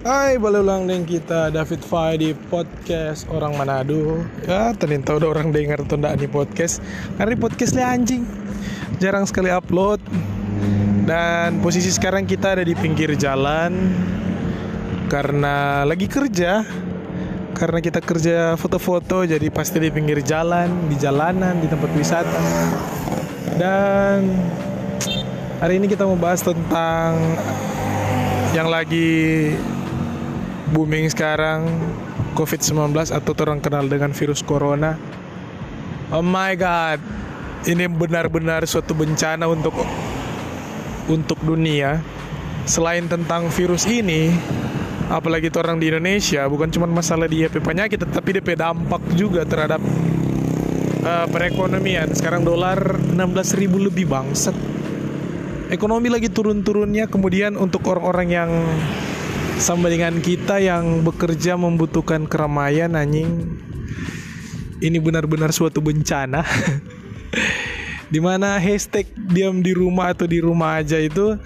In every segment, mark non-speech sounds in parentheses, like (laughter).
Hai, balik ulang dengan kita David Fai di podcast orang Manado. Ya, ternyata udah orang dengar tuh ndak nih podcast. Karena ini podcast li anjing. Jarang sekali upload. Dan posisi sekarang kita ada di pinggir jalan karena lagi kerja. Karena kita kerja foto-foto jadi pasti di pinggir jalan, di jalanan, di tempat wisata. Dan hari ini kita mau bahas tentang yang lagi booming sekarang COVID-19 atau orang kenal dengan virus corona. Oh my god. Ini benar-benar suatu bencana untuk untuk dunia. Selain tentang virus ini, apalagi orang di Indonesia, bukan cuma masalah dia penyakit, tetapi dia dampak juga terhadap uh, perekonomian. Sekarang dolar 16.000 lebih bangset. Ekonomi lagi turun-turunnya, kemudian untuk orang-orang yang sama dengan kita yang bekerja membutuhkan keramaian anjing. Ini benar-benar suatu bencana. (laughs) Di mana hashtag diam di rumah atau di rumah aja itu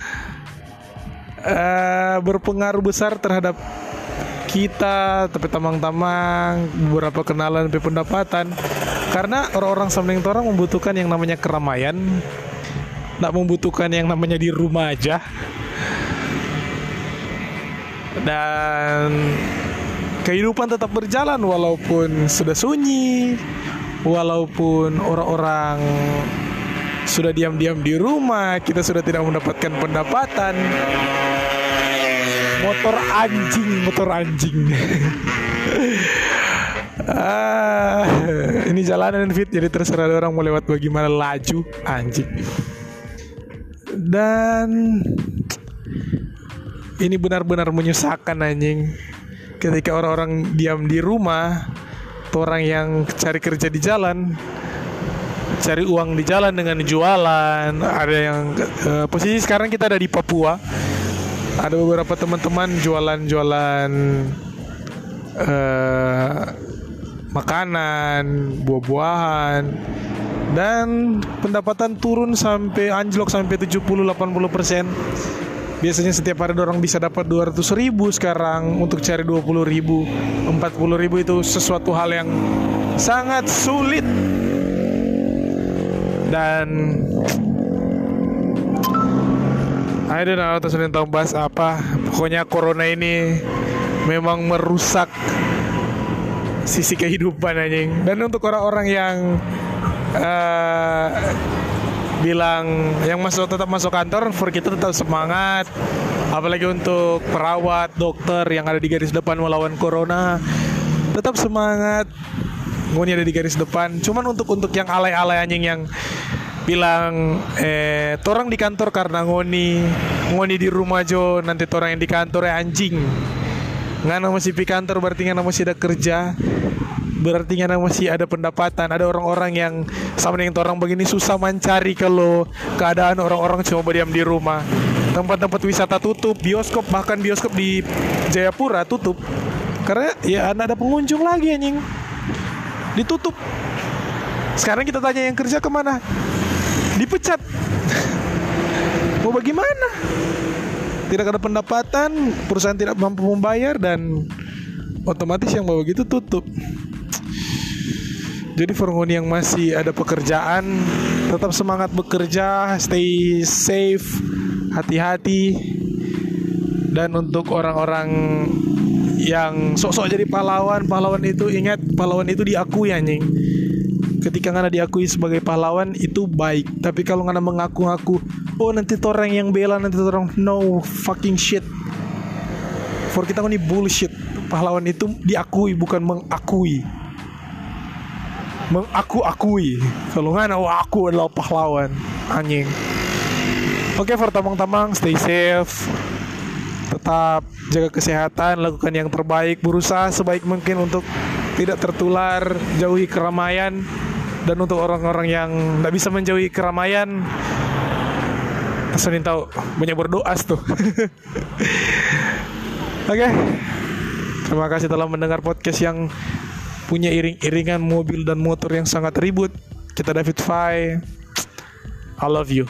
uh, berpengaruh besar terhadap kita tapi tamang-tamang beberapa kenalan tapi pendapatan. Karena orang-orang samping orang membutuhkan yang namanya keramaian tak membutuhkan yang namanya di rumah aja dan kehidupan tetap berjalan walaupun sudah sunyi, walaupun orang-orang sudah diam-diam di rumah, kita sudah tidak mendapatkan pendapatan. Motor anjing, motor anjing. (laughs) ah, ini jalanan fit jadi terserah orang mau lewat bagaimana laju anjing. Dan ini benar-benar menyusahkan anjing. Ketika orang-orang diam di rumah orang yang cari kerja di jalan cari uang di jalan dengan jualan ada yang uh, posisi sekarang kita ada di Papua. Ada beberapa teman-teman jualan-jualan uh, makanan buah-buahan dan pendapatan turun sampai anjlok sampai 70 80 persen biasanya setiap hari orang bisa dapat 200 ribu sekarang. Untuk cari 20 ribu 40 ribu itu sesuatu hal yang sangat sulit. Dan I don't know terus tahu bahas apa. Pokoknya corona ini memang merusak sisi kehidupan anjing. Dan untuk orang-orang yang uh, bilang yang masuk tetap masuk kantor for kita tetap semangat. Apalagi untuk perawat dokter yang ada di garis depan melawan corona tetap semangat. Ngoni ada di garis depan. Cuman untuk untuk yang alay-alay anjing yang bilang eh torang di kantor karena ngoni. Ngoni di rumah jo. Nanti torang yang di kantor ya anjing. Nggak masih di kantor berarti nggak masih ada kerja berarti kan masih ada pendapatan. Ada orang-orang yang sama dengan orang begini susah mencari kalau keadaan orang-orang cuma berdiam di rumah. Tempat-tempat wisata tutup bioskop bahkan bioskop di Jayapura tutup. Karena ya ada pengunjung lagi anjing. Ditutup. Sekarang kita tanya yang kerja ke mana? Dipecat. (laughs) Mau bagaimana? Tidak ada pendapatan perusahaan tidak mampu membayar dan otomatis yang bawa gitu tutup jadi Forngoni yang masih ada pekerjaan tetap semangat bekerja, stay safe, hati-hati. Dan untuk orang-orang yang sok-sok jadi pahlawan, pahlawan itu ingat pahlawan itu diakui anjing. Ketika ngana diakui sebagai pahlawan itu baik, tapi kalau ngana mengaku-ngaku, oh nanti orang yang bela nanti orang no fucking shit. For kita ini bullshit. Pahlawan itu diakui bukan mengakui mengaku-akui kalau nggak oh, aku adalah pahlawan. Anjing. Oke okay, tamang-tamang stay safe. Tetap jaga kesehatan lakukan yang terbaik berusaha sebaik mungkin untuk tidak tertular jauhi keramaian. Dan untuk orang-orang yang tidak bisa menjauhi keramaian Senin tahu banyak berdoa tuh. (laughs) Oke. Okay. terima kasih telah mendengar podcast yang punya iring-iringan mobil dan motor yang sangat ribut. Kita David Fai. I love you.